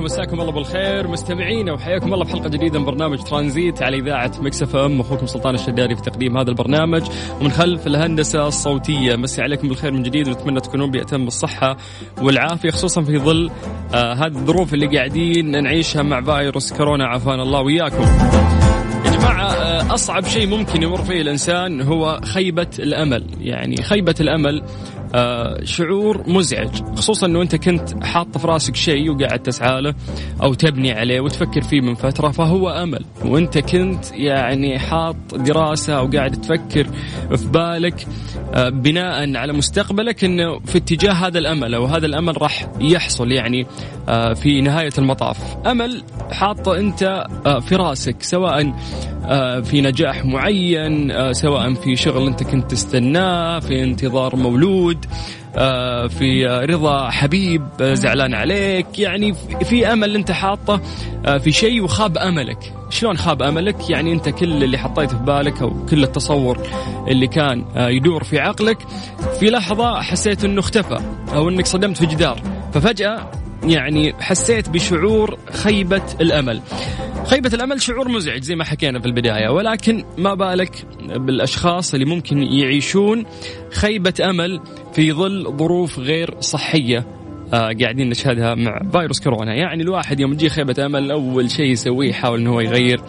وبركاته مساكم الله بالخير مستمعينا وحياكم الله في حلقة جديدة من برنامج ترانزيت على إذاعة Mix FM. أخوكم سلطان الشدادي في تقديم هذا البرنامج. ومن خلف الهندسة الصوتية مسي عليكم بالخير من جديد ونتمنى تكونون بأتم الصحة والعافية خصوصا في ظل آه هذه الظروف اللي قاعدين نعيشها مع فيروس كورونا عافانا الله وإياكم يا جماعة آه، أصعب شيء ممكن يمر فيه الإنسان هو خيبة الأمل. يعني خيبة الأمل شعور مزعج خصوصا أنه أنت كنت حاط في راسك شيء وقاعد تسعى له أو تبني عليه وتفكر فيه من فترة فهو أمل. وأنت كنت يعني حاط دراسة أو قاعد تفكر في بالك آه، بناء على مستقبلك أنه في اتجاه هذا الأمل أو هذا الأمل راح يحصل يعني آه، في نهاية المطاف. أمل حاطه آه، في راسك سواء آه، في نجاح معين آه، سواء في شغل أنت كنت تستناه في انتظار مولود آه، في رضا حبيب آه، زعلان عليك. يعني في- أمل أنت حاطه آه، في شيء وخاب أملك. شلون خاب أملك؟ يعني أنت كل اللي حطيته في بالك أو كل التصور اللي كان يدور في عقلك في لحظة حسيت أنه اختفى أو أنك صدمت في جدار. ففجأة يعني حسيت بشعور خيبة الأمل. خيبة الأمل شعور مزعج زي ما حكينا في البداية ولكن ما بالك بالأشخاص اللي ممكن يعيشون خيبة أمل في ظل ظروف غير صحية آه قاعدين نشهدها مع فيروس كورونا. يعني الواحد يوم تجي خيبة أمل أول شيء يسويه يحاول أنه هو يغير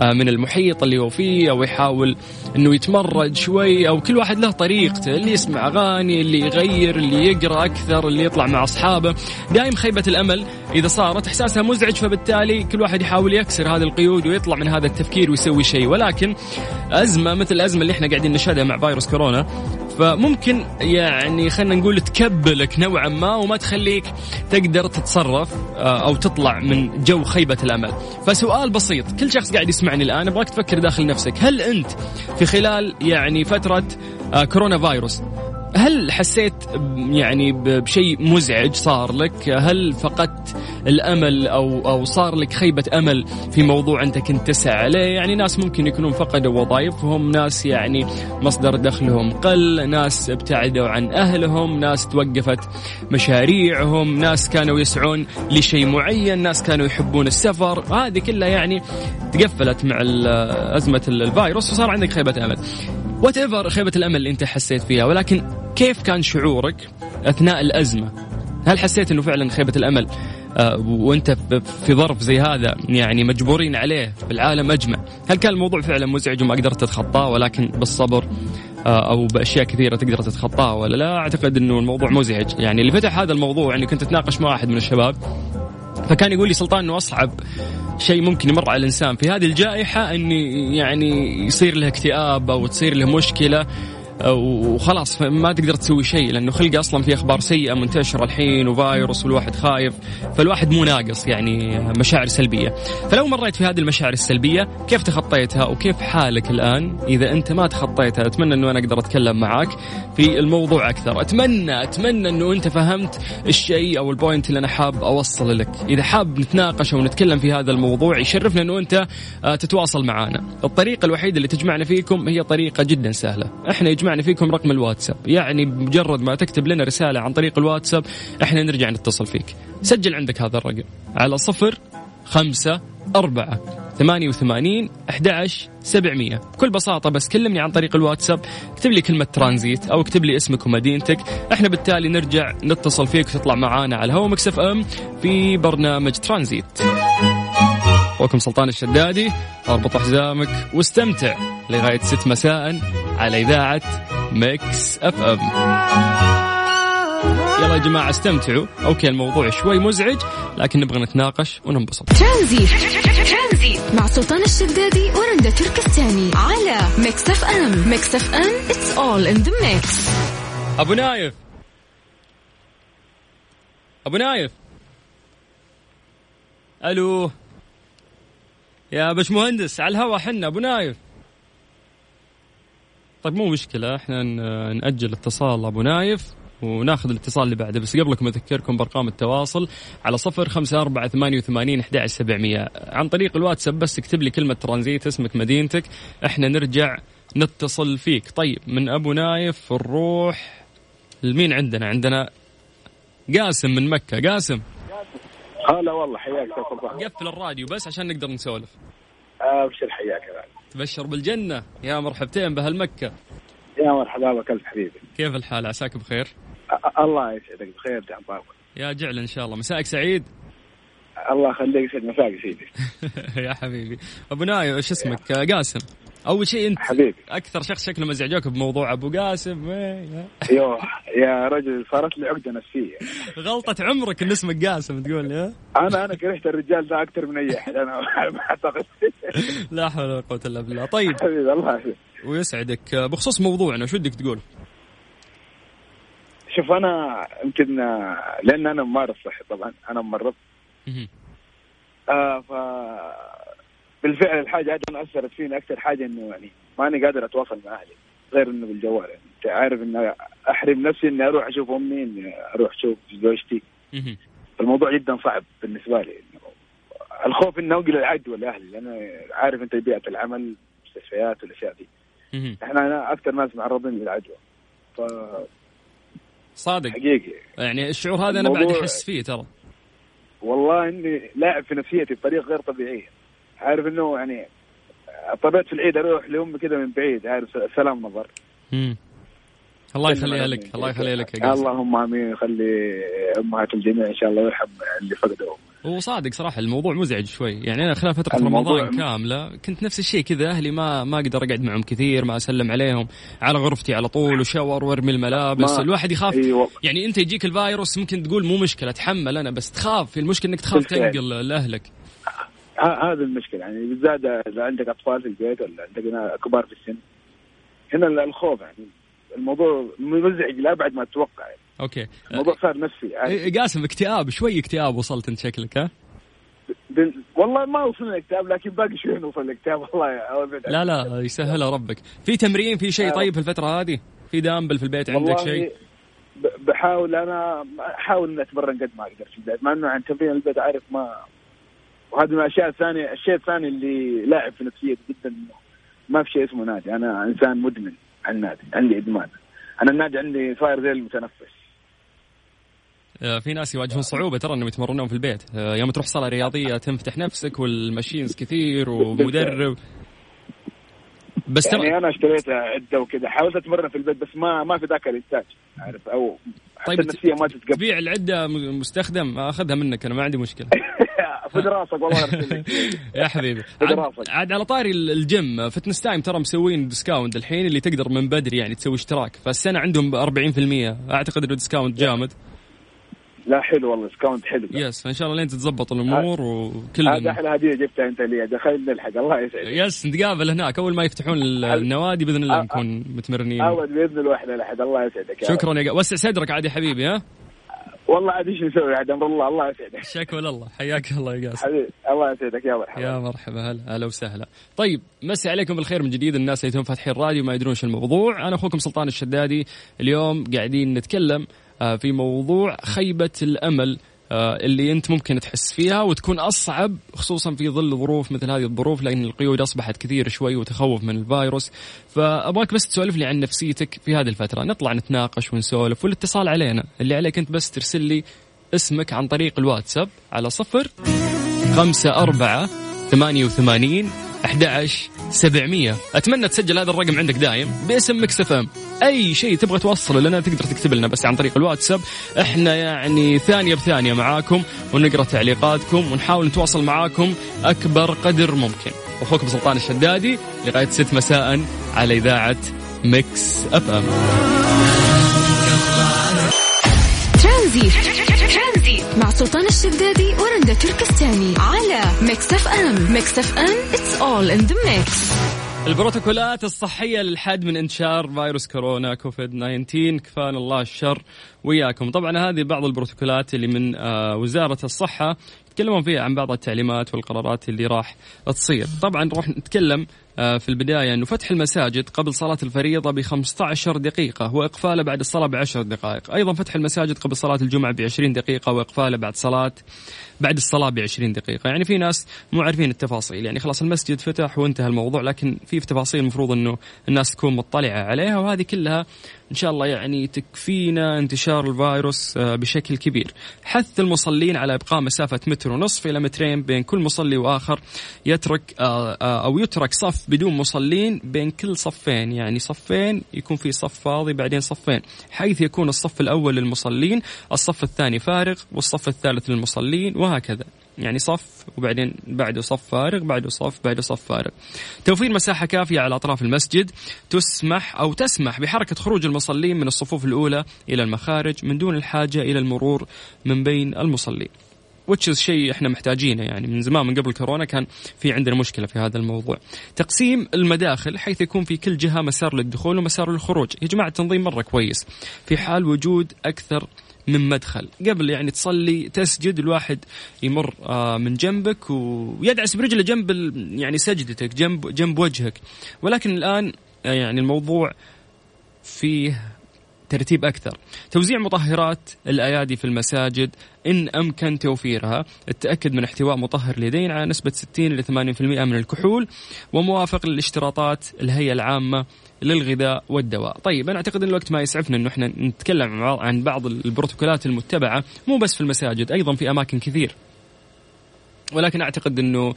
من المحيط اللي هو فيه أو يحاول أنه يتمرد شوي أو كل واحد له طريقته اللي يسمع أغاني اللي يغير اللي يقرأ أكثر اللي يطلع مع أصحابه. دائم خيبة الأمل إذا صارت إحساسها مزعج فبالتالي كل واحد يحاول يكسر هذه القيود ويطلع من هذا التفكير ويسوي شيء. ولكن أزمة مثل الأزمة اللي إحنا قاعدين نشهدها مع فيروس كورونا فممكن يعني خلينا نقول تكبلك نوعا ما وما تخليك تقدر تتصرف آه، أو تطلع من جو خيبة الأمل. فسؤال بسيط كل شخص قاعد يسمعني الآن أبغاك تفكر داخل نفسك. هل أنت في خلال يعني فترة آه، كورونا فيروس هل حسيت يعني بشيء مزعج صار لك؟ هل فقدت الأمل أو أو صار لك خيبة أمل في موضوع أنت كنت تسعى عليه؟ يعني ناس ممكن يكونون فقدوا وظائفهم، ناس يعني مصدر دخلهم قل، ناس ابتعدوا عن أهلهم، ناس توقفت مشاريعهم، ناس كانوا يسعون لشيء معين، ناس كانوا يحبون السفر، هذه كلها يعني تقفلت مع أزمة الفيروس وصار عندك خيبة أمل. وات ايفر خيبة الأمل اللي أنت حسيت فيها ولكن كيف كان شعورك أثناء الأزمة؟ هل حسيت إنه فعلا خيبة الأمل آه، وأنت في ظرف زي هذا يعني مجبورين عليه في العالم أجمع، هل كان الموضوع فعلا مزعج وما قدرت تتخطاه ولكن بالصبر آه، أو بأشياء كثيرة تقدر تتخطاها ولا لا؟ أعتقد إنه الموضوع مزعج، يعني اللي فتح هذا الموضوع اني كنت أتناقش مع واحد من الشباب فكان يقول لي سلطان إنه أصعب شيء ممكن يمر على الإنسان في هذه الجائحة انه يعني يصير له اكتئاب أو تصير له مشكلة وخلاص ما تقدر تسوي شيء لأنه خلقه أصلا في أخبار سيئة منتشرة الحين وفايروس والواحد خايف فالواحد مو ناقص يعني مشاعر سلبية. فلو مريت في هذه المشاعر السلبية كيف تخطيتها وكيف حالك الآن؟ إذا أنت ما تخطيتها أتمنى إنه أنا أقدر أتكلم معاك في الموضوع أكثر. أتمنى أتمنى إنه أنت فهمت الشيء أو البوينت اللي أنا حاب أوصل لك. إذا حاب نتناقش أو نتكلم في هذا الموضوع يشرفنا إنه أنت آه، تتواصل معنا الطريقة الوحيدة اللي تجمعنا فيكم هي طريقة جدا سهلة. إحنا يجمعنا فيكم رقم الواتساب. يعني بمجرد ما تكتب لنا رسالة عن طريق الواتساب إحنا نرجع نتصل فيك. سجل عندك هذا الرقم. على صفر خمسة أربعة ثمانية وثمانين أحد سبعمية. بكل بساطة بس كلمني عن طريق الواتساب اكتب لي كلمة ترانزيت أو اكتب لي اسمك ومدينتك. إحنا بالتالي نرجع نتصل فيك وتطلع معانا على هوا مكسف أم في برنامج ترانزيت. أخوكم سلطان الشدادي أربط حزامك واستمتع لغاية ست مساء. على إذاعة Mix FM. يلا يا جماعة استمتعوا. okay الموضوع شوي مزعج لكن نبغى نتناقش وننبسط. ترانزيت مع سلطان الشدادي ورندا تركستاني على Mix FM. Mix FM it's all in the mix. أبو نايف. أبو نايف. ألو. يا باش مهندس على الهوا حنا أبو نايف. طيب مو مشكلة إحنا نأجل اتصال أبو نايف وناخذ الاتصال اللي بعده. بس قبلكم أذكركم بأرقام التواصل على صفر خمسة أربعة ثمانية وثمانين أحد سبعمية. عن طريق الواتساب بس اكتب لي كلمة ترانزيت اسمك مدينتك. إحنا نرجع نتصل فيك. طيب من أبو نايف نروح لمين عندنا؟ عندنا قاسم من مكة. قاسم. هلا والله حياك قفل الراديو بس عشان نقدر نسولف. أبشر حياك تبشر بالجنة. يا مرحبتين بهالمكة. يا مرحبا بك ألف حبيبي. كيف الحال؟ عساك بخير؟ الله يسعدك بخير تعبان يا جعل إن شاء الله. مساك سعيد؟ الله يخليك يسعد. مساك سيدي. يا حبيبي. أبو نايف إيش اسمك؟ قاسم. أول شيء أنت حبيبي. أكثر شخص شكله مزعجوك بموضوع أبو قاسم. يوه يا رجل صارت لي عقدة نفسية. غلطة عمرك إن اسمك قاسم تقول لي أنا أنا كرهت الرجال ذا أكثر من أي أحد أنا أعتقد. لا حول ولا قوة إلا بالله. طيب. حبيبي الله يحفظك. ويسعدك. بخصوص موضوعنا شو بدك تقول؟ شوف أنا يمكن لأن أنا ممارس صحي طبعا. أنا ممرض. آه ف بالفعل الحاجة هذه أثرت فيني أكثر حاجة إنه يعني ماني قادر أتواصل مع أهلي غير إنه بالجوال. يعني أنت عارف اني أحرم نفسي إني أروح أشوف أمي إني أروح أشوف زوجتي. الموضوع جدا صعب بالنسبة لي. الخوف إنه انقل العدوى لاهلي لأن عارف أنت بيئة العمل المستشفيات والأشياء دي. إحنا أكثر ناس معرضين للعدوى ف صادق. حقيقي. يعني الشعور هذا أنا بعد أحس فيه ترى. والله إني لاعب في نفسيتي بطريقة غير طبيعية. عارف إنه يعني اضطريت في العيد أروح لامي كذا من بعيد عارف سلام نظر امم الله يخليها لك الله يخليها لك يا اللهم آمين يخلي أمهات الجميع إن شاء الله ويرحم اللي فقدوا هو صادق صراحة الموضوع مزعج شوي. يعني أنا خلال فترة رمضان كاملة كنت نفس الشيء كذا أهلي ما ما أقدر أقعد معهم كثير ما أسلم عليهم على غرفتي على طول وشاور وارمي الملابس. الواحد يخاف. أيوة. يعني أنت يجيك الفيروس ممكن تقول مو مشكلة اتحمل أنا بس تخاف. المشكلة إنك تخاف تنقل لأهلك. هذا المشكلة. يعني بالذات إذا عندك أطفال في البيت ولا عندك كبار في السن هنا الخوف يعني الموضوع مزعج لأبعد ما تتوقع يعني. أوكي. الموضوع صار نفسي يعني. إيه، قاسم اكتئاب شوي اكتئاب وصلت أنت شكلك ها؟ والله ما وصلنا الاكتئاب لكن باقي شوي نوصل الاكتئاب. والله لا لا يسهلها ربك. في تمرين في شيء طيب في الفترة هذه؟ في دامبل في البيت عندك شيء؟ بحاول أنا أحاول إني أتمرن قد ما أقدر في البيت. مع إنه عن تمرين البيت عارف ما وهذه من الأشياء الثانية الشيء الثاني اللي لاعب في نفسيتي جدا ما في شيء اسمه نادي. أنا إنسان مدمن على النادي عندي إدمان. أنا النادي عندي صاير زي المتنفس. آه، في ناس يواجهون صعوبة ترى إنهم يتمرنون في البيت. آه، يوم تروح صالة رياضية تنفتح نفسك وال machines كثير ومدرب. بس يعني. أنا اشتريت عدة وكذا. حاولت أتمرن في البيت بس ما ما في ذاك الإنتاج عارف؟ أو طيب النفسية ما تتقبل. تبيع العدة مستخدم آخذها منك أنا ما عندي مشكلة. خذ راسك والله يا حبيبي. عاد على طاري ال gym Fitness Time ترى مسوين discount الحين اللي تقدر من بدري يعني تسوي اشتراك. فالسنة عندهم 40% أعتقد إنه discount جامد. لا حلو والله discount حلو. yes فإن شاء الله لين تتظبط الأمور وكل هذا أحلى هدية جبتها أنت لي دخلنا نلحق الله يسعدك. يس نتقابل هناك. أول ما يفتحون النوادي بإذن الله نكون متمرنين. أول بإذن الله إحنا لحد الله يسعدك. شكرا يا وسع صدرك عاد يا حبيبي ها؟ والله عاد إيش نسوي عاد أمر الله الله يسعدك. شكوى لله حياك الله يا قاسم. حبيبي الله يسعدك يا مرحبا. يا مرحبا هلا هلا وسهلا. طيب مسي عليكم بالخير من جديد الناس اللي فاتحين الراديو ما يدرون إيش الموضوع. أنا أخوكم سلطان الشدادي اليوم قاعدين نتكلم آه، في موضوع خيبة الأمل. آه، اللي أنت ممكن تحس فيها وتكون أصعب خصوصا في ظل ظروف مثل هذه الظروف لأن القيود أصبحت كثير شوي وتخوف من الفيروس. فأبغاك بس تسولف لي عن نفسيتك في هذه الفترة. نطلع نتناقش ونسولف والاتصال علينا. اللي عليك أنت بس ترسل لي اسمك عن طريق الواتساب على صفر خمسة أربعة ثمانية وثمانين 11 700 أتمنى تسجل هذا الرقم عندك دايم باسم Mix FM. أي شيء تبغى توصله لنا تقدر تكتب لنا بس عن طريق الواتساب. إحنا يعني ثانية بثانية معاكم ونقرأ تعليقاتكم ونحاول نتواصل معاكم أكبر قدر ممكن. أخوكم سلطان الشدادي لغاية 6 مساء على إذاعة Mix FM. ترانزيت مع سلطان الشدادي ورندا تركستاني على Mix FM Mix FM it's all in the mix البروتوكولات الصحية للحد من انتشار فيروس كورونا كوفيد 19 كفانا الله الشر وياكم. طبعا هذه بعض البروتوكولات اللي من آه، وزارة الصحة يتكلمون فيها عن بعض التعليمات والقرارات اللي راح تصير. طبعا راح نتكلم في البداية أنه فتح المساجد قبل صلاة الفريضة ب 15 دقيقة وإقفالها بعد الصلاة ب 10 دقائق. أيضا فتح المساجد قبل صلاة الجمعة ب 20 دقيقة وإقفالها بعد صلاة بعد الصلاة ب 20 دقيقة. يعني في ناس مو عارفين التفاصيل يعني خلاص المسجد فتح وانتهى الموضوع لكن في تفاصيل المفروض أنه الناس تكون مطلعة عليها وهذه كلها إن شاء الله يعني تكفينا انتشار الفيروس آه، بشكل كبير. حث المصلين على إبقاء مسافة متر ونصف إلى مترين بين كل مصلي وآخر يترك آه، آه، أو يترك صف بدون مصلين بين كل صفين. يعني صفين يكون في صف فاضي بعدين صفين حيث يكون الصف الأول للمصلين الصف الثاني فارغ والصف الثالث للمصلين وهكذا. يعني صف وبعدين بعده صف فارغ بعده صف بعده صف فارغ. توفير مساحة كافية على أطراف المسجد تسمح أو تسمح بحركة خروج المصلين من الصفوف الأولى إلى المخارج من دون الحاجة إلى المرور من بين المصلين. وتش شيء إحنا محتاجينه يعني من زمان من قبل كورونا كان في عندنا مشكلة في هذا الموضوع. تقسيم المداخل حيث يكون في كل جهة مسار للدخول ومسار للخروج، يا جماعة التنظيم مرة كويس. في حال وجود أكثر من مدخل قبل يعني تصلي تسجد الواحد يمر آه، من جنبك ويدعس برجله جنب يعني سجدتك جنب جنب وجهك ولكن الآن آه، يعني الموضوع فيه ترتيب أكثر. توزيع مطهرات الأيادي في المساجد إن أمكن توفيرها. التأكد من احتواء مطهر اليدين على نسبة 60 إلى 80% من الكحول وموافق للاشتراطات الهيئة العامة للغذاء والدواء. طيب أنا أعتقد أن الوقت ما يسعفنا أنه إحنا نتكلم عن بعض البروتوكولات المتبعة مو بس في المساجد أيضا في أماكن كثير. ولكن أعتقد أنه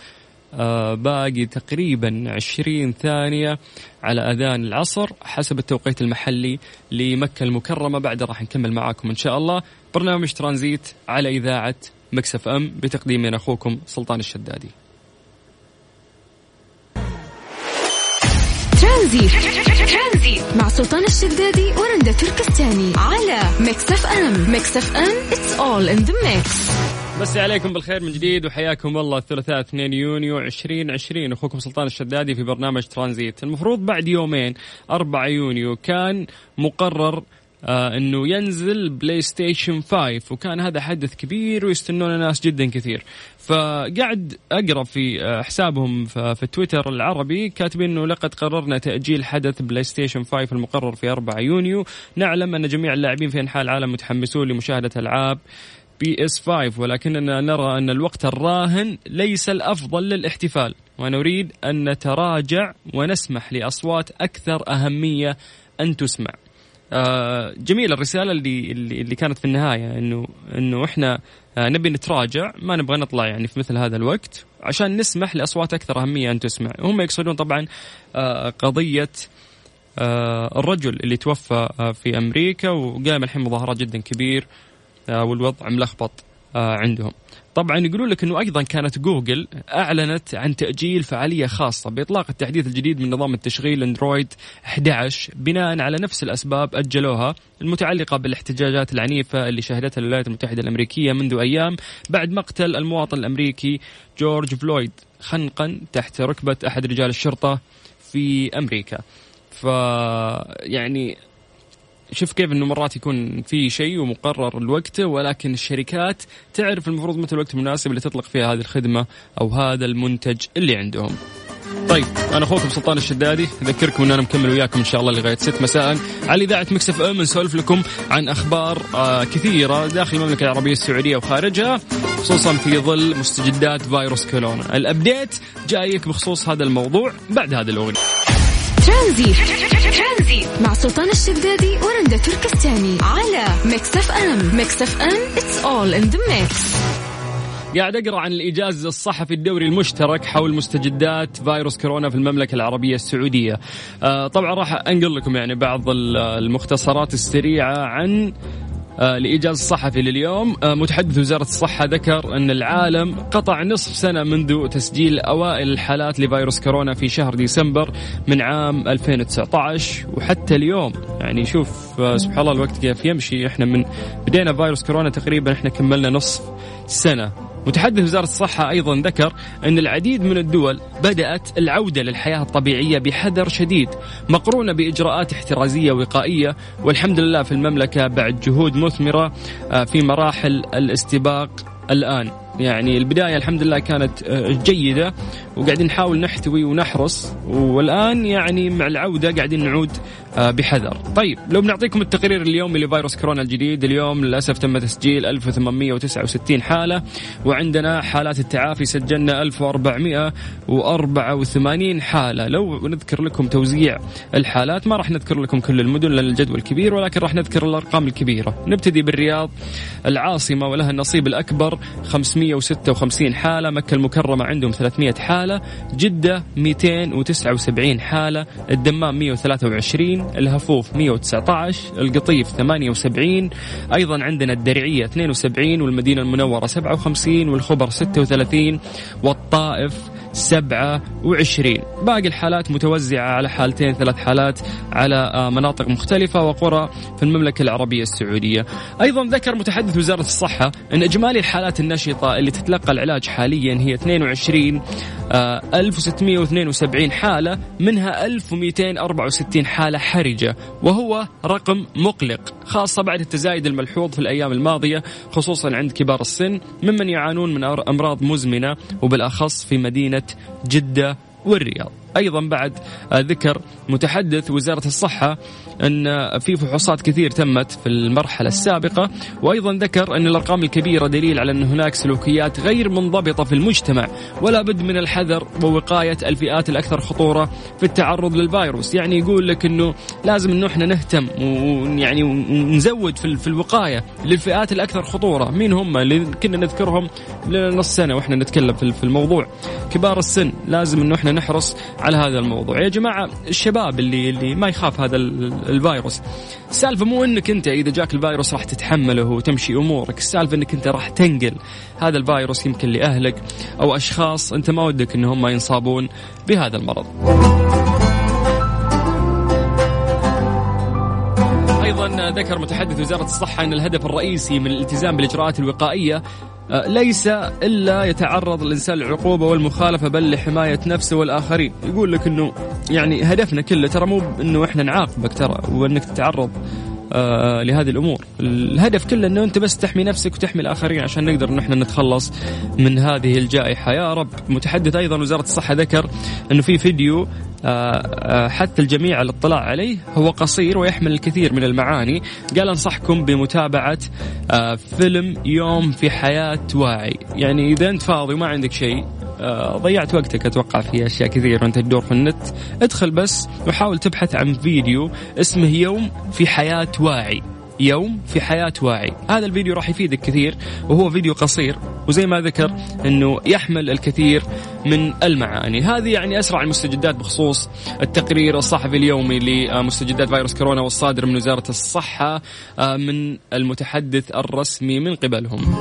باقي تقريبا 20 ثانية على أذان العصر حسب التوقيت المحلي لمكة المكرمة. بعد راح نكمل معاكم إن شاء الله. برنامج ترانزيت على إذاعة Mix FM بتقديم من أخوكم سلطان الشدادي. ترانزيت. ترانزيت. مع سلطان الشدادي ورندا تركستاني على Mix FM. Mix FM it's all in the mix. مسي عليكم بالخير من جديد وحياكم الله الثلاثاء 2 يونيو 2020 أخوكم سلطان الشدادي في برنامج ترانزيت. المفروض بعد يومين 4 يونيو كان مقرر آه إنه ينزل PlayStation 5 وكان هذا حدث كبير ويستنون ناس جدا كثير. فقعد أقرأ في آه حسابهم في تويتر العربي كاتبين إنه لقد قررنا تأجيل حدث PlayStation 5 المقرر في 4 يونيو. نعلم أن جميع اللاعبين في أنحاء العالم متحمسون لمشاهدة ألعاب PS 5 ولكننا نرى أن الوقت الراهن ليس الأفضل للاحتفال ونريد أن نتراجع ونسمح لأصوات أكثر أهمية أن تسمع. آه جميل الرسالة اللي, اللي كانت في النهاية إنه إنه إحنا آه نبي نتراجع ما نبغى نطلع يعني في مثل هذا الوقت عشان نسمح لأصوات أكثر أهمية أن تسمع، هم يقصدون طبعا آه قضية آه الرجل اللي توفى آه في أمريكا وقام الحين مظاهرات جدا كبير والوضع ملخبط آه، عندهم طبعا يقولون لك إنه أيضا كانت جوجل أعلنت عن تأجيل فعالية خاصة بإطلاق التحديث الجديد من نظام التشغيل أندرويد 11 بناء على نفس الأسباب أجلوها المتعلقة بالاحتجاجات العنيفة اللي شهدتها الولايات المتحدة الأمريكية منذ أيام بعد مقتل المواطن الأمريكي جورج فلويد خنقا تحت ركبة أحد رجال الشرطة في أمريكا. ف يعني شوف كيف إنه مرات يكون في شيء ومقرر الوقت ولكن الشركات تعرف المفروض متى الوقت المناسب اللي تطلق فيها هذه الخدمة أو هذا المنتج اللي عندهم. طيب أنا أخوكم سلطان الشدادي أذكركم إن أنا مكمل وياكم إن شاء الله لغاية 6 مساء على إذاعة ميكس اف ام نسولف لكم عن أخبار آه كثيرة داخل المملكة العربية السعودية وخارجها خصوصا في ظل مستجدات فيروس كورونا ال update جايك بخصوص هذا الموضوع بعد هذا الأغنية ترانزيت مع سلطان الشدادي ورندا تركستاني. على ميكس اف ام. ميكس اف ام it's all in the mix قاعد أقرأ عن الإيجاز الصحفي الدوري المشترك حول مستجدات فيروس كورونا في المملكة العربية السعودية. آه طبعا راح أنقل لكم يعني بعض المختصرات السريعة عن لإيجاز الصحفي لليوم. آه، متحدث وزارة الصحة ذكر أن العالم قطع نصف سنة منذ تسجيل أوائل الحالات لفيروس كورونا في شهر ديسمبر من عام 2019 وحتى اليوم يعني شوف آه، سبحان الله الوقت كيف يمشي. إحنا من بدينا فيروس كورونا تقريبا إحنا كملنا نصف سنة. متحدث وزارة الصحة أيضا ذكر أن العديد من الدول بدأت العودة للحياة الطبيعية بحذر شديد مقرونة بإجراءات احترازية وقائية والحمد لله في المملكة بعد جهود مثمرة آه، في مراحل الاستباق الآن. يعني البداية الحمد لله كانت آه، جيدة وقاعدين نحاول نحتوي ونحرص والآن يعني مع العودة قاعدين نعود بحذر. طيب لو بنعطيكم التقرير اليومي لفيروس كورونا الجديد اليوم للأسف تم تسجيل 1869 حالة وعندنا حالات التعافي سجلنا 1484 حالة. لو نذكر لكم توزيع الحالات ما راح نذكر لكم كل المدن لأن الجدول كبير ولكن راح نذكر الأرقام الكبيرة. نبتدي بالرياض. العاصمة ولها النصيب الأكبر 556 حالة مكة المكرمة عندهم 300 حالة جدة 279 حالة الدمام 123 الهفوف 119 القطيف 78 أيضا عندنا الدرعية 72 والمدينة المنورة 57 والخبر 36 والطائف 27 باقي الحالات متوزعة على حالتين ثلاث حالات على آه، مناطق مختلفة وقرى في المملكة العربية السعودية. أيضا ذكر متحدث وزارة الصحة أن إجمالي الحالات النشطة اللي تتلقى العلاج حاليا هي 22 1672 حالة منها 1264 حالة حرجة وهو رقم مقلق خاصة بعد التزايد الملحوظ في الأيام الماضية خصوصا عند كبار السن ممن يعانون من أمراض مزمنة وبالأخص في مدينة جدة والرياض. أيضا بعد ذكر متحدث وزارة الصحة أن في فحوصات كثير تمت في المرحلة السابقة وأيضا ذكر أن الأرقام الكبيرة دليل على أن هناك سلوكيات غير منضبطة في المجتمع ولا بد من الحذر ووقاية الفئات الأكثر خطورة في التعرض للفيروس. يعني يقول لك إنه لازم إنه إحنا نهتم ويعني ونزود في الوقاية للفئات الأكثر خطورة. مين هم اللي كنا نذكرهم لنا نص سنة وإحنا نتكلم في الموضوع. كبار السن لازم إنه إحنا نحرص على هذا الموضوع. يا جماعة الشباب اللي اللي ما يخاف هذا الفيروس السالفة مو إنك أنت إذا جاك الفيروس راح تتحمله وتمشي أمورك السالفة إنك أنت راح تنقل هذا الفيروس يمكن لأهلك أو أشخاص أنت ما ودك ان هم ينصابون بهذا المرض. أيضا ذكر متحدث وزارة الصحة إن الهدف الرئيسي من الالتزام بالإجراءات الوقائية ليس إلا يتعرض الإنسان للعقوبة والمخالفة بل لحماية نفسه والآخرين، يقول لك إنه يعني هدفنا كله ترى مو إنه إحنا نعاقبك ترى وانك تتعرض آه لهذه الأمور. الهدف كله إنه أنت بس تحمي نفسك وتحمي الآخرين عشان نقدر إن إحنا نتخلص من هذه الجائحة. يا رب. متحدث أيضا وزارة الصحة ذكر إنه في فيديو حتى الجميع الاطلاع عليه هو قصير ويحمل الكثير من المعاني. قال أنصحكم بمتابعة آه فيلم يوم في حياة واعي. يعني إذا أنت فاضي وما عندك شيء آه، ضيعت وقتك أتوقع في أشياء كثير وانت تدور في النت ادخل بس وحاول تبحث عن فيديو اسمه يوم في حياة واعي. يوم في حياة واعي. هذا الفيديو راح يفيدك كثير وهو فيديو قصير وزي ما ذكر أنه يحمل الكثير من المعاني. هذه يعني أسرع المستجدات بخصوص التقرير الصحفي اليومي لمستجدات فيروس كورونا والصادر من وزارة الصحة آه، من المتحدث الرسمي من قبلهم.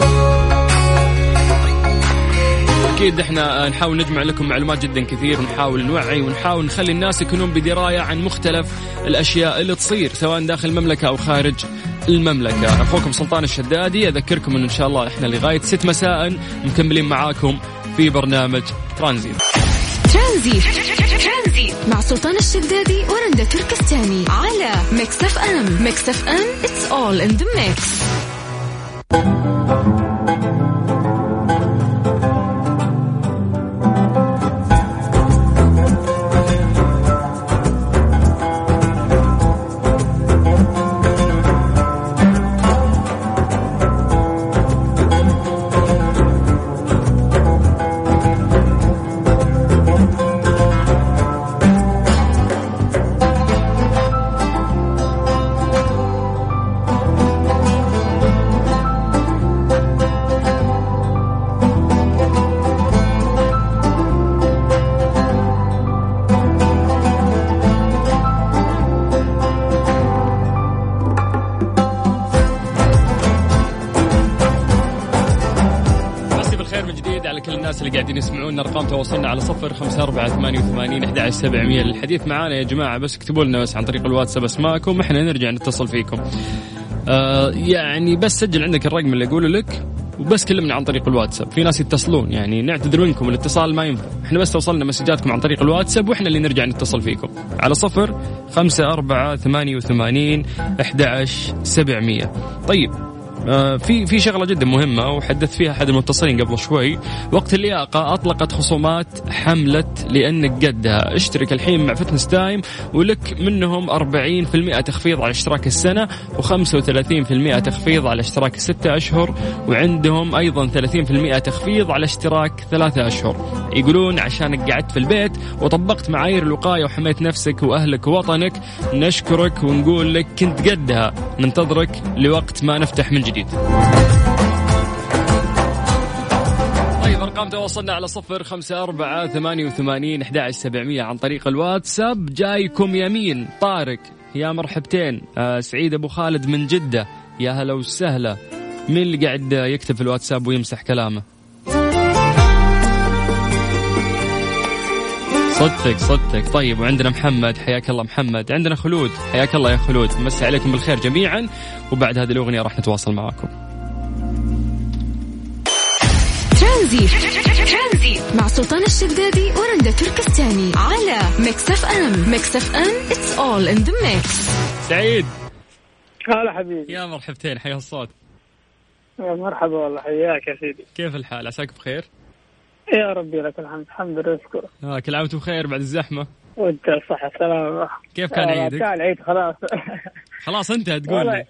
أكيد إحنا نحاول نجمع لكم معلومات جدا كثير ونحاول نوعي ونحاول نخلي الناس يكونون بدراية عن مختلف الأشياء اللي تصير سواء داخل المملكة أو خارج المملكة. أخوكم سلطان الشدادي أذكركم إن ان شاء الله إحنا لغاية 6 مساء مكملين معاكم في برنامج ترانزيت. ترانزيت. مع سلطان الشدادي ورندا تركستاني على ميكس أف أم. ميكس أف أم it's all in the mix على صفر خمسة أربعة ثمانية وثمانين أحد سبعمية للحديث معانا يا جماعة بس اكتبوا لنا بس عن طريق الواتساب اسماءكم إحنا نرجع نتصل فيكم. آه يعني بس سجل عندك الرقم اللي اقوله لك وبس كلمنا عن طريق الواتساب في ناس يتصلون يعني نعتذر منكم الاتصال ما ينفع. إحنا بس توصلنا مسجاتكم عن طريق الواتساب وإحنا اللي نرجع نتصل فيكم. على صفر خمسة أربعة ثمانية وثمانين أحد سبعمية. طيب في في شغلة جدا مهمة وحدث فيها أحد المتصلين قبل شوي. وقت اللياقة أطلقت خصومات حملة لانك قدها. اشترك الحين مع فتنس تايم ولك منهم 40% تخفيض على اشتراك السنة و35% تخفيض على اشتراك الستة أشهر وعندهم أيضا 30% تخفيض على اشتراك ثلاثة أشهر. يقولون عشانك قعدت في البيت وطبقت معايير الوقاية وحميت نفسك وأهلك ووطنك نشكرك ونقول لك كنت قدها. ننتظرك لوقت ما نفتح من جديد. جديد. طيب أرقام تواصلنا على صفر خمسة أربعة ثمانية وثمانين أحد سبعمية عن طريق الواتساب. جايكم يمين طارق. يا مرحبتين. آه سعيد أبو خالد من جدة. يا هلا وسهلا. مين اللي قاعد يكتب في الواتساب ويمسح كلامه؟ صدتك صدتك طيب وعندنا محمد حياك الله محمد. عندنا خلود حياك الله يا خلود. مسي عليكم بالخير جميعا. وبعد هذه الأغنية راح نتواصل معكم ترانزيت مع سلطان الشدادي ورندا تركستاني. على ميكس اف ام ميكس اف ام it's all in the mix. سعيد. هلا حبيبي. يا مرحبتين حيا الصوت. يا مرحبا والله حياك يا سيدي. كيف الحال؟ عساك بخير؟ يا ربي لك الحمد. الحمد لله اشكر آه كل عام وأنتم بخير بعد الزحمة. وأنت صحة سلامة كيف كان عيدك؟ كان العيد خلاص. خلاص انت تقول لي.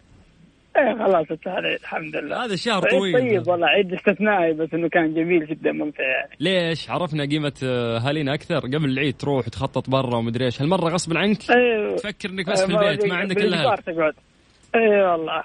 إيه خلاص انتهى العيد الحمد لله. هذا شهر عيد طويل. طيب والله عيد استثنائي بس إنه كان جميل جدا ممتع يعني. ليش؟ عرفنا قيمة أهالينا أكثر. قبل العيد تروح وتخطط برا ومدري إيش. هالمرة غصبا عنك أيوه تفكر إنك بس في البيت ما عندك إلا اي والله.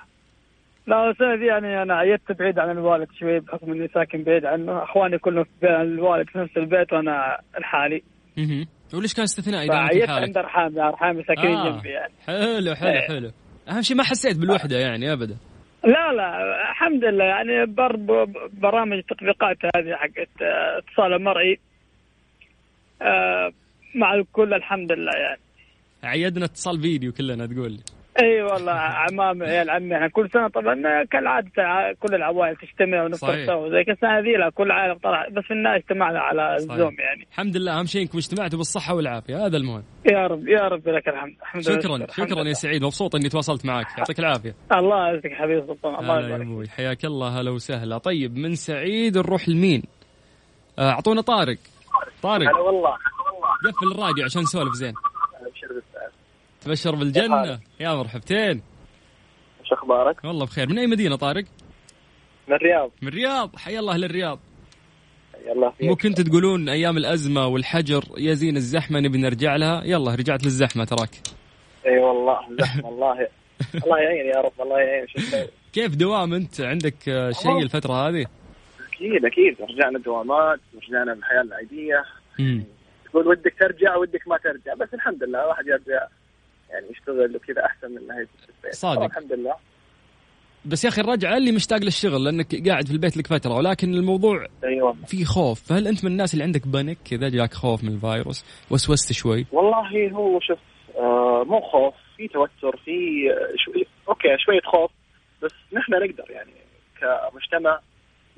لا السنة دي يعني أنا عيدت بعيد عن الوالد شوي بحكم إني ساكن بعيد عنه، أخواني كلهم في الوالد في نفس البيت وأنا لحالي. أها وليش كان استثنائي إذا عيدت عند أرحامي أرحامي ساكنين آه. جنبي يعني. حلو حلو إيه. حلو. أهم شيء ما حسيت بالوحدة يعني أبدا. لا لا الحمد لله يعني برضو برامج التطبيقات هذه حقت اتصال المرئي آه، مع الكل الحمد لله يعني. عيدنا اتصال فيديو كلنا تقول لي. إي والله عمام عيال عمي إحنا كل سنة طبعا كالعادة كل العوائل تجتمع ونفطر سوا. زي السنة ذي لا كل عائلة طلع بس في النهاية اجتمعنا على الزوم يعني. الحمد لله أهم شيء إنكم اجتمعتوا بالصحة والعافية هذا المهم. يا رب يا رب لك الحمد الحمد شكرا لله. شكرا يا سعيد مبسوط إني تواصلت معك. يعطيك العافية. الله يعزك حبيبي سلطان الله يبارك حياك الله هلا وسهلا. طيب من سعيد نروح لمين؟ آه، أعطونا طارق. طارق. هلا والله. قفل الراديو عشان نسولف زين. تبشر بالجنة. يا مرحبتين. شو أخبارك؟ والله بخير. من أي مدينة طارق؟ من الرياض. من الرياض. حيا الله للرياض. يلا مو كنت تقولون أيام الأزمة والحجر يا زين الزحمة نبي نرجع لها؟ يلا رجعت للزحمة تراك. إي والله الزحمة الله. الله يعين يا رب الله يعين. كيف دوام أنت؟ عندك شيء الفترة هذه؟ أكيد أكيد. رجعنا دوامات رجعنا بالحياة العادية. تقول ودك ترجع ودك ما ترجع. بس الحمد لله الواحد يرجع. يعني يشتغل وكذا أحسن من ناحية البيت صادق. الحمد لله. بس يا أخي الرجعة اللي مشتاق للشغل لأنك قاعد في البيت لك فترة ولكن الموضوع أيوه. في خوف. فهل أنت من الناس اللي عندك panic كذا جاك خوف من الفيروس؟ وسوست شوي. والله هو شوف آه مو خوف في توتر في شوي okay شوية خوف بس نحن نقدر يعني كمجتمع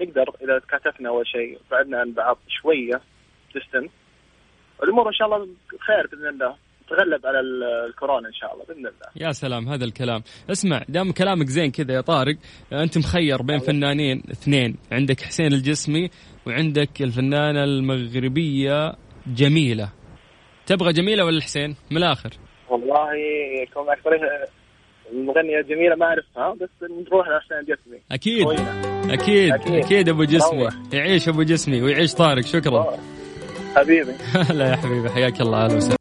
نقدر إذا تكاتفنا أول شيء بعدنا عن بعض شوية distance الأمور إن شاء الله خير بإذن الله. نتغلب على الكورونا إن شاء الله بإذن الله. يا سلام هذا الكلام. اسمع دام كلامك زين كذا يا طارق أنت مخير بين فنانين اثنين عندك حسين الجسمي وعندك الفنانة المغربية جميلة. تبغى جميلة ولا حسين؟ من الآخر. والله كون أكثر المغنية جميلة ما أعرفها بس نروح لحسين الجسمي. أكيد. أكيد. أكيد, أكيد أبو جسمي. يعيش أبو جسمي ويعيش طارق شكرا. حبيبي. لا يا حبيبي حياك الله أهلا وسهلا.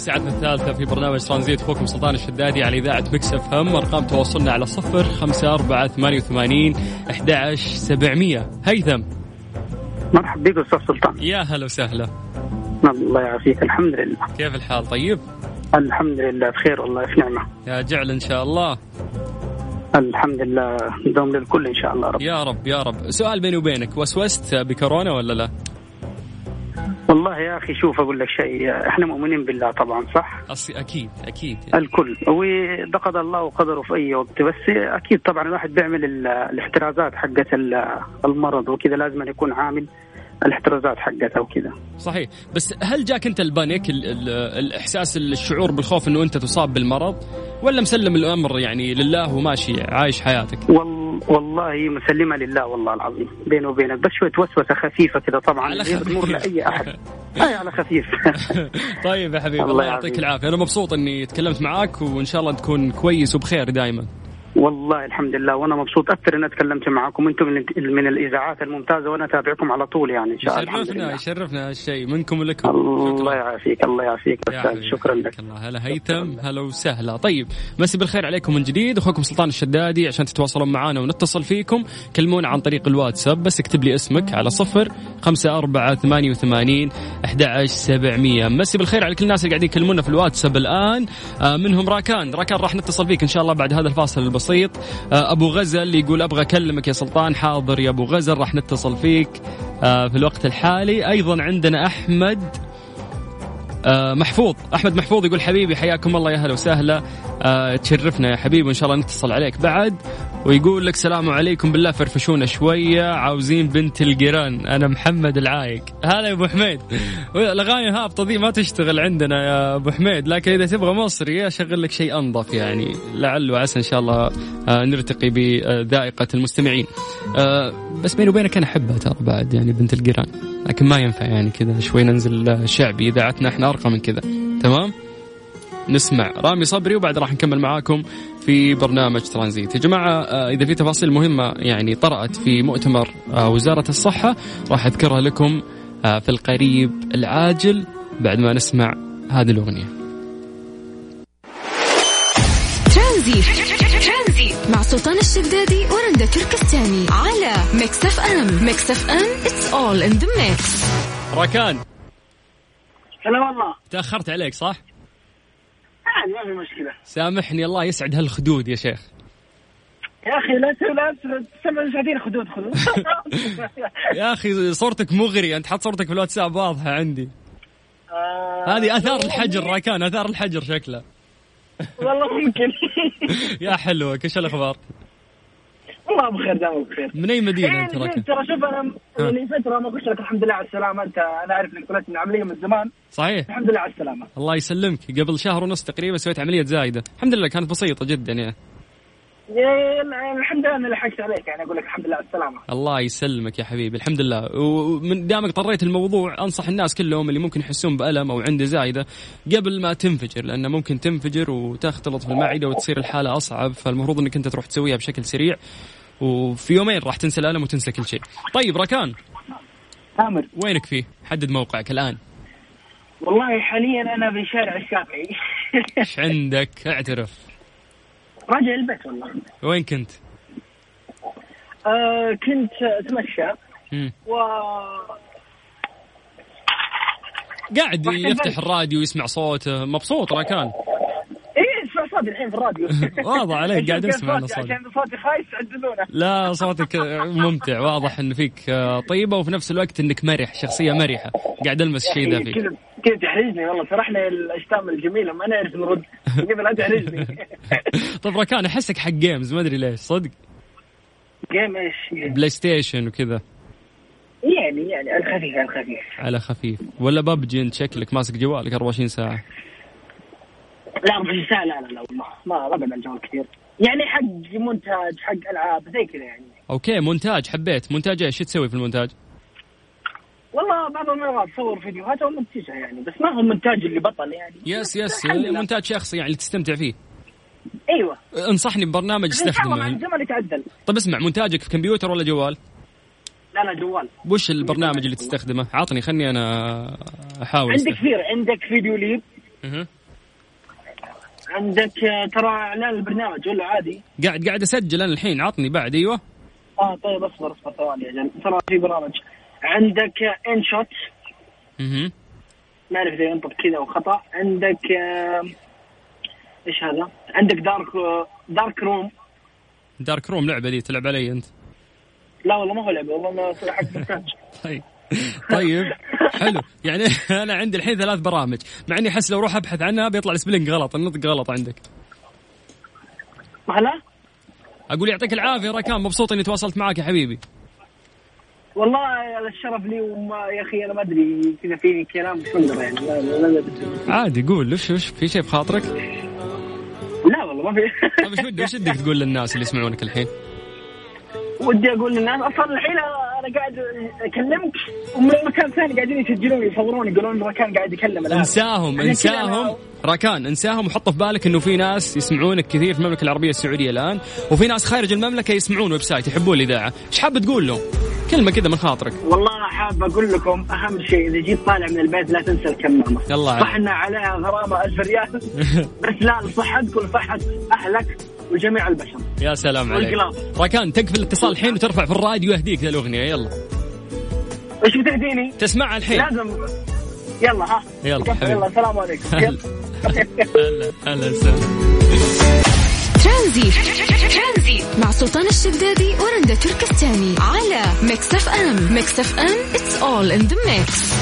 ساعتنا الثالثة في برنامج ترانزيت أخوكم سلطان الشدادي على إذاعة مكس اف ام أرقام تواصلنا على صفر خمسة أربعة ثمانية وثمانين أحد عشر سبعمية. هيثم. مرحبا بك أستاذ سلطان. يا هلا وسهلا. الله يعافيك. الحمد لله. كيف الحال؟ طيب؟ الحمد لله. بخير. والله في نعمه يا جعل إن شاء الله. الحمد لله. دوم للكل إن شاء الله رب. يا رب يا رب. سؤال بيني وبينك. وسوست بكورونا ولا لا؟ والله يا أخي شوف أقول لك شيء إحنا مؤمنين بالله طبعا صح؟ أصي أكيد أكيد الكل. وقد الله وقدره في أي وقت بس أكيد طبعا الواحد بيعمل ال- الاحترازات حقت ال- المرض وكذا لازم يكون عامل الاحترازات حقتها وكذا. صحيح. بس هل جاك أنت ال panic ال ال الإحساس الشعور بالخوف إنه أنت تصاب بالمرض؟ ولا مسلم الأمر يعني لله وماشي عايش حياتك؟ وال... والله مسلمة لله والله العظيم. بيني وبينك. بس شوية وسوسة خفيفة كذا طبعا. على خفيف. لاي أحد. أي على خفيف. طيب يا حبيبي الله الله يعطيك. العافية. أنا مبسوط إني تكلمت معاك وإن شاء الله تكون كويس وبخير دائما والله الحمد لله وأنا مبسوط. أكثر إني تكلمت معكم أنتم من الإذاعات الممتازة وأنا أتابعكم على طول يعني إن شاء الله. يشرفنا يشرفنا هالشيء. منكم ولكم الله يعافيك الله يعافيك أستاذ شكرا لك. الله. هلا هيثم. هلا وسهلا. طيب مسي بالخير عليكم من جديد. أخوكم سلطان الشدادي عشان تتواصلون معنا ونتصل فيكم. كلمونا عن طريق الواتساب بس اكتب لي اسمك على صفر خمسة أربعة ثمانية وثمانين أحد سبعمية. مسي بالخير على كل الناس اللي قاعدين يكلمونا في الواتساب الآن. آه منهم راكان. راكان راح نتصل فيك إن شاء الله بعد هذا الفاصل البسيط آه أبو غزل يقول أبغى أكلمك يا سلطان حاضر يا أبو غزل راح نتصل فيك آه في الوقت الحالي. أيضا عندنا أحمد آه محفوظ أحمد محفوظ يقول حبيبي حياكم الله يا هلا وسهلا. آه تشرفنا يا حبيبي وإن شاء الله نتصل عليك بعد. ويقول لك سلام عليكم بالله فرفشونا شوية عاوزين بنت القران أنا محمد العايق. هلا يا أبو حميد. الأغاني الهابطه ذي ما تشتغل عندنا يا أبو حميد لكن إذا تبغى مصري اشغل لك شيء أنظف يعني. لعل وعسى إن شاء الله آه نرتقي بذائقة المستمعين. آه بس بيني وبينك أنا أحبها ترى بعد يعني بنت القران لكن ما ينفع يعني كذا شوي ننزل شعبي إذاعتنا إحنا. ارقى من كذا. تمام؟ نسمع. رامي صبري وبعد راح نكمل معاكم في برنامج ترانزيت. يا جماعة آه، إذا في تفاصيل مهمة يعني طرأت في مؤتمر آه، وزارة الصحة راح أذكرها لكم آه، في القريب العاجل بعد ما نسمع هذه الأغنية. ترانزيت. ترانزيت. مع سلطان الشدادي ورندا تركستاني على ميكس اف ام. ميكس اف ام it's all in the mix راكان. هلا والله. تأخرت عليك صح؟ عادي ما في مشكلة. سامحني الله يسعد هالخدود يا شيخ. يا أخي لا لا تسمع ساعتين خدود خدود يا أخي صورتك مغري أنت حط صورتك في الواتساب واضحة عندي. آه، هذه أثار الحجر راكان أثار الحجر شكله. والله ممكن. يا حلوة إيش الأخبار؟ والله بخير دائما بخير من أي مدينة أنت إيه، راكان؟ ترى شوف أنا ها. لي فترة ما اخش لك الحمد لله على السلامة. أنت أنا أعرف إنك طلعت من عملية من زمان. صحيح. الحمد لله على السلامة. الله يسلمك. قبل شهر ونص تقريبا سويت عملية زايدة. الحمد لله كانت بسيطة جدا يعني. يا- الحمد لله اني لحقت عليك. يعني أقول لك الحمد لله على السلامة. الله يسلمك يا حبيبي الحمد لله. ومن دامك طريت الموضوع أنصح الناس كلهم اللي ممكن يحسون بألم أو عنده زايدة قبل ما تنفجر لأنه ممكن تنفجر وتختلط في المعدة وتصير الحالة أصعب فالمفروض إنك أنت تروح تسويها بشكل سريع. وفي يومين راح تنسى الألم وتنسى كل شيء. طيب راكان تامر وينك فيه؟ حدد موقعك الآن. والله حاليا أنا في شارع الشافعي إيش عندك؟ اعترف. راجع البيت والله وين كنت؟ آه كنت أتمشى. و قاعد يفتح. الراديو ويسمع صوته مبسوط راكان. صوتي الحين في الراديو. واضح عليك قاعد أسمع أنا صوتي؟ عشان صوتي خايس عدلونا لا صوتك ممتع واضح انه فيك طيبة وفي نفس الوقت إنك مرح شخصية مرحة. قاعد ألمس الشيء ذا فيك. كذا تحرجني والله سرحنا الأجسام الجميلة ما نعرف نرد. كذا لا تحرجني. طيب راكان أحسك حق games ما أدري ليش صدق؟ game إيش؟ PlayStation وكذا. يعني يعني على الخفيف على الخفيف. على خفيف. ولا ببجي أنت شكلك ماسك جوالك 24 ساعة. لا ساعة لا لا لا والله. ما ما بقعد الجوال كثير. يعني حق مونتاج حق ألعاب زي كذا يعني. okay مونتاج حبيت. مونتاج إيش؟ تسوي في المونتاج؟ والله بعض المرات صور فيديوهات أو منتجها يعني بس ما هو منتاج اللي بطل يعني. yes yes. مونتاج شخصي يعني اللي تستمتع فيه. أيوه. انصحني ببرنامج الله مع استخدمه الزمن يتعدل. طيب اسمع مونتاجك في كمبيوتر ولا جوال؟ لا لا جوال. وش البرنامج اللي تستخدمه؟ عطني خلني أنا أحاول عندك. كثير عندك VideoLeap. عندك آه، ترى اعلان البرنامج ولا عادي؟ قاعد قاعد أسجل أنا الحين عطني بعد أيوه. آه طيب أصبر أصبر ثواني يا جل ترى في برامج. عندك InShot أها ما أعرف إذا ينطق كذا أو خطأ. عندك آه، إيش هذا؟ عندك dark darkroom darkroom لعبة دي تلعب علي أنت. لا والله ما هو لعبة والله ما حق مونتاج طيب. طيب حلو يعني أنا عندي الحين ثلاث برامج مع إني أحس لو أروح أبحث عنها بيطلع ال spelling غلط النطق غلط عندك هلا أقول يعطيك العافية راكان مبسوط إني تواصلت معك يا حبيبي والله الشرف لي وما يا أخي أنا ما أدري كذا فيني كلام بس يعني لا لا لا, لا. عادي قول وش وش في شيء بخاطرك؟ لا والله ما في طيب وش ودك وش ودك تقول للناس اللي يسمعونك الحين؟ ودي أقول للناس أصلا الحين قاعد أكلمك ومن مكان ثاني قاعدين يسجلون يصورون يقولون راكان قاعد يكلم الآن. انساهم انساهم. راكان انساهم. وحط في بالك إنه في ناس يسمعونك كثير في المملكة العربية السعودية الآن وفي ناس خارج المملكة يسمعون website يحبون الإذاعة، إيش حاب تقول لهم؟ كلمة كذا من خاطرك. والله حاب أقول لكم أهم شيء إذا جيت طالع من البيت لا تنسى الكمامه يلا. صح إن عليها غرامة 1000 ريال. بس لا لصحتك ولصحه أهلك. وجميع البشر. يا سلام عليك. راكان تقفل الاتصال الحين وترفع في الراديو يهديك الأغنية. يلا. إيش بتهديني؟ تسمعها الحين. لازم. يلا ها. يلا حبيبي. يلا السلام عليكم. هلا. هلا وسهلا ترانزيت. مع سلطان الشدادي ورندا تركستاني على ميكس اف ام ميكس اف ام it's all in the mix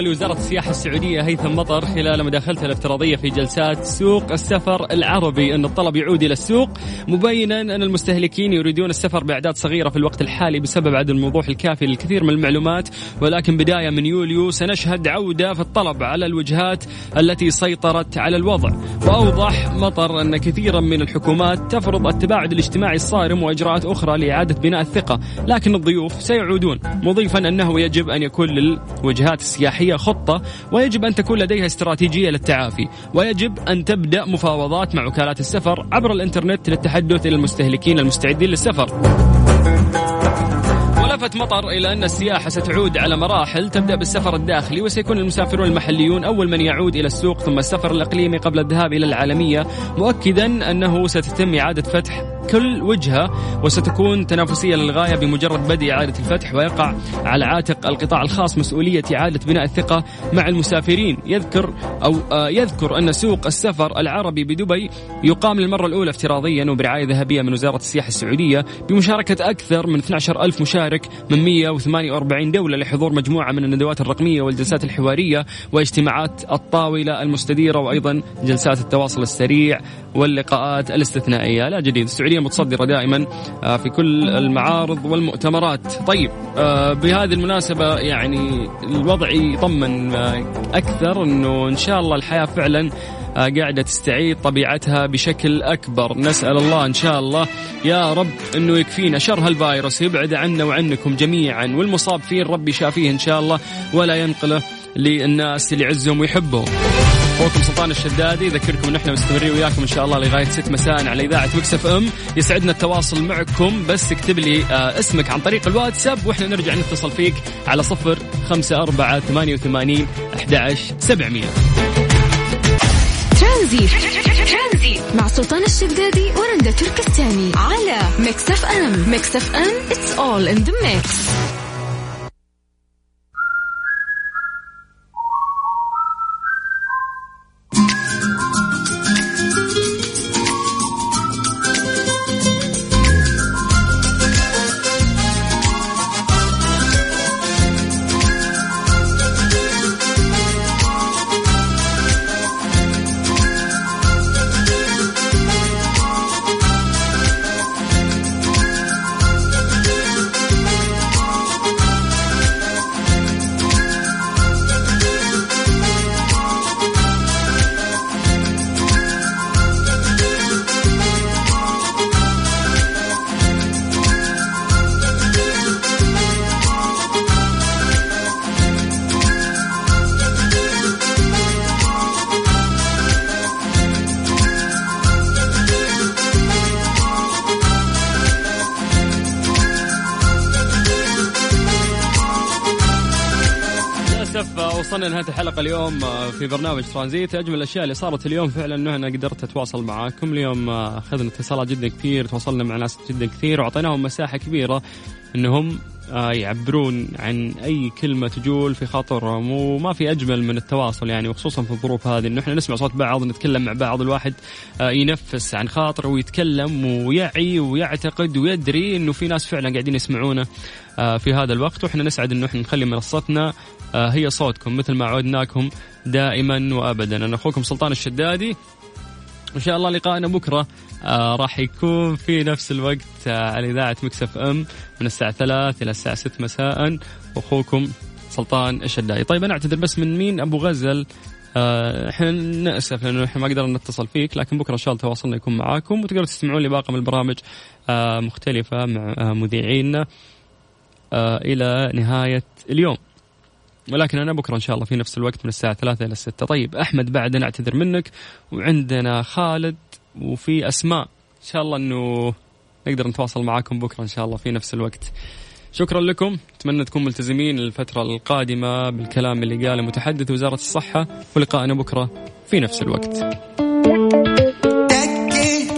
لوزارة السياحة السعودية هيثم مطر خلال مداخلته الافتراضية في جلسات سوق السفر العربي. أن الطلب يعود إلى السوق مبينا أن المستهلكين يريدون السفر بأعداد صغيرة في الوقت الحالي بسبب عدم الوضوح الكافي للكثير من المعلومات. ولكن بداية من يوليو سنشهد عودة في الطلب على الوجهات التي سيطرت على الوضع. وأوضح مطر أن كثيرا من الحكومات تفرض التباعد الاجتماعي الصارم وإجراءات أخرى لإعادة بناء الثقة. لكن الضيوف سيعودون مضيفا أنه يجب أن يكون للوجهات السياحية خطة ويجب أن تكون لديها استراتيجية للتعافي ويجب أن تبدأ مفاوضات مع وكالات السفر عبر الإنترنت للتحدث إلى المستهلكين المستعدين للسفر. ولفت مطر إلى أن السياحة ستعود على مراحل تبدأ بالسفر الداخلي وسيكون المسافرون المحليون أول من يعود إلى السوق ثم السفر الإقليمي قبل الذهاب إلى العالمية مؤكدا أنه ستتم إعادة فتح كل وجهة وستكون تنافسية للغاية بمجرد بدء إعادة الفتح ويقع على عاتق القطاع الخاص مسؤولية إعادة بناء الثقة مع المسافرين. يذكر أو آه، يذكر أن سوق السفر العربي بدبي يقام للمرة الأولى افتراضيا وبرعاية ذهبية من وزارة السياحة السعودية بمشاركة أكثر من 12 ألف مشارك من 148 دولة لحضور مجموعة من الندوات الرقمية والجلسات الحوارية واجتماعات الطاولة المستديرة وأيضا جلسات التواصل السريع واللقاءات الاستثنائية. لا جديد السعودية متصدرة دائما آه، في كل المعارض والمؤتمرات. طيب آه، بهذه المناسبة يعني الوضع يطمن آه، أكثر أنه إن شاء الله الحياة فعلا قاعدة تستعيد طبيعتها بشكل أكبر. نسأل الله إن شاء الله يا رب أنه يكفينا شر هالفيروس يبعد عنا وعنكم جميعا. والمصاب فيه ربي شافيه إن شاء الله ولا ينقله للناس اللي يعزهم ويحبهم. اخوكم سلطان الشدادي. اذكركم إن إحنا مستمرين وياكم إن شاء الله لغاية 6 مساء على إذاعة مكس إف إم. يسعدنا التواصل معكم بس اكتب لي آه اسمك عن طريق الواتساب وإحنا نرجع نتصل فيك على 0 5 4 88 11 700 ترانزيت مع سلطان الشدادي ورندا تركستاني على ميكس إف إم. ميكس إف إم it's all in the mix الحلقة اليوم آه، في برنامج ترانزيت. أجمل الأشياء اللي صارت اليوم فعلا إنه أنا قدرت أتواصل معاكم. اليوم آه، أخذنا اتصالات جدا كثير تواصلنا مع ناس جدا كثير وأعطيناهم مساحة كبيرة إنهم آه، يعبرون عن أي كلمة تجول في خاطرهم وما في أجمل من التواصل يعني وخصوصا في الظروف هذه إنه إحنا نسمع صوت بعض نتكلم مع بعض الواحد ينفس عن خاطره ويتكلم ويعي ويعتقد ويدري إنه في ناس فعلا قاعدين يسمعونه في هذا الوقت. وإحنا نسعد إنه إحنا نخلي منصتنا هي صوتكم مثل ما عودناكم دائما وابدا. أنا أخوكم سلطان الشدادي. وان شاء الله لقائنا بكرة. آه راح يكون في نفس الوقت آه على إذاعة مكسف إم من الساعة 3 إلى الساعة 6 مساء. واخوكم سلطان الشدادي. طيب أنا أعتذر بس من مين؟ أبو غزل. آه، إحنا نأسف لأنه إحنا ما قدرنا نتصل فيك لكن بكرة إن شاء الله تواصلنا يكون معاكم. وتقدروا تستمعون لباقي من البرامج آه، مختلفة مع آه، مذيعينا إلى نهاية اليوم. ولكن أنا بكرة إن شاء الله في نفس الوقت من الساعة 3 إلى 6 طيب أحمد بعد نعتذر منك وعندنا خالد وفي أسماء. إن شاء الله إنه نقدر نتواصل معاكم بكرة إن شاء الله في نفس الوقت. شكرا لكم. أتمنى تكون ملتزمين الفترة القادمة بالكلام اللي قاله متحدث وزارة الصحة. ولقائنا بكرة في نفس الوقت.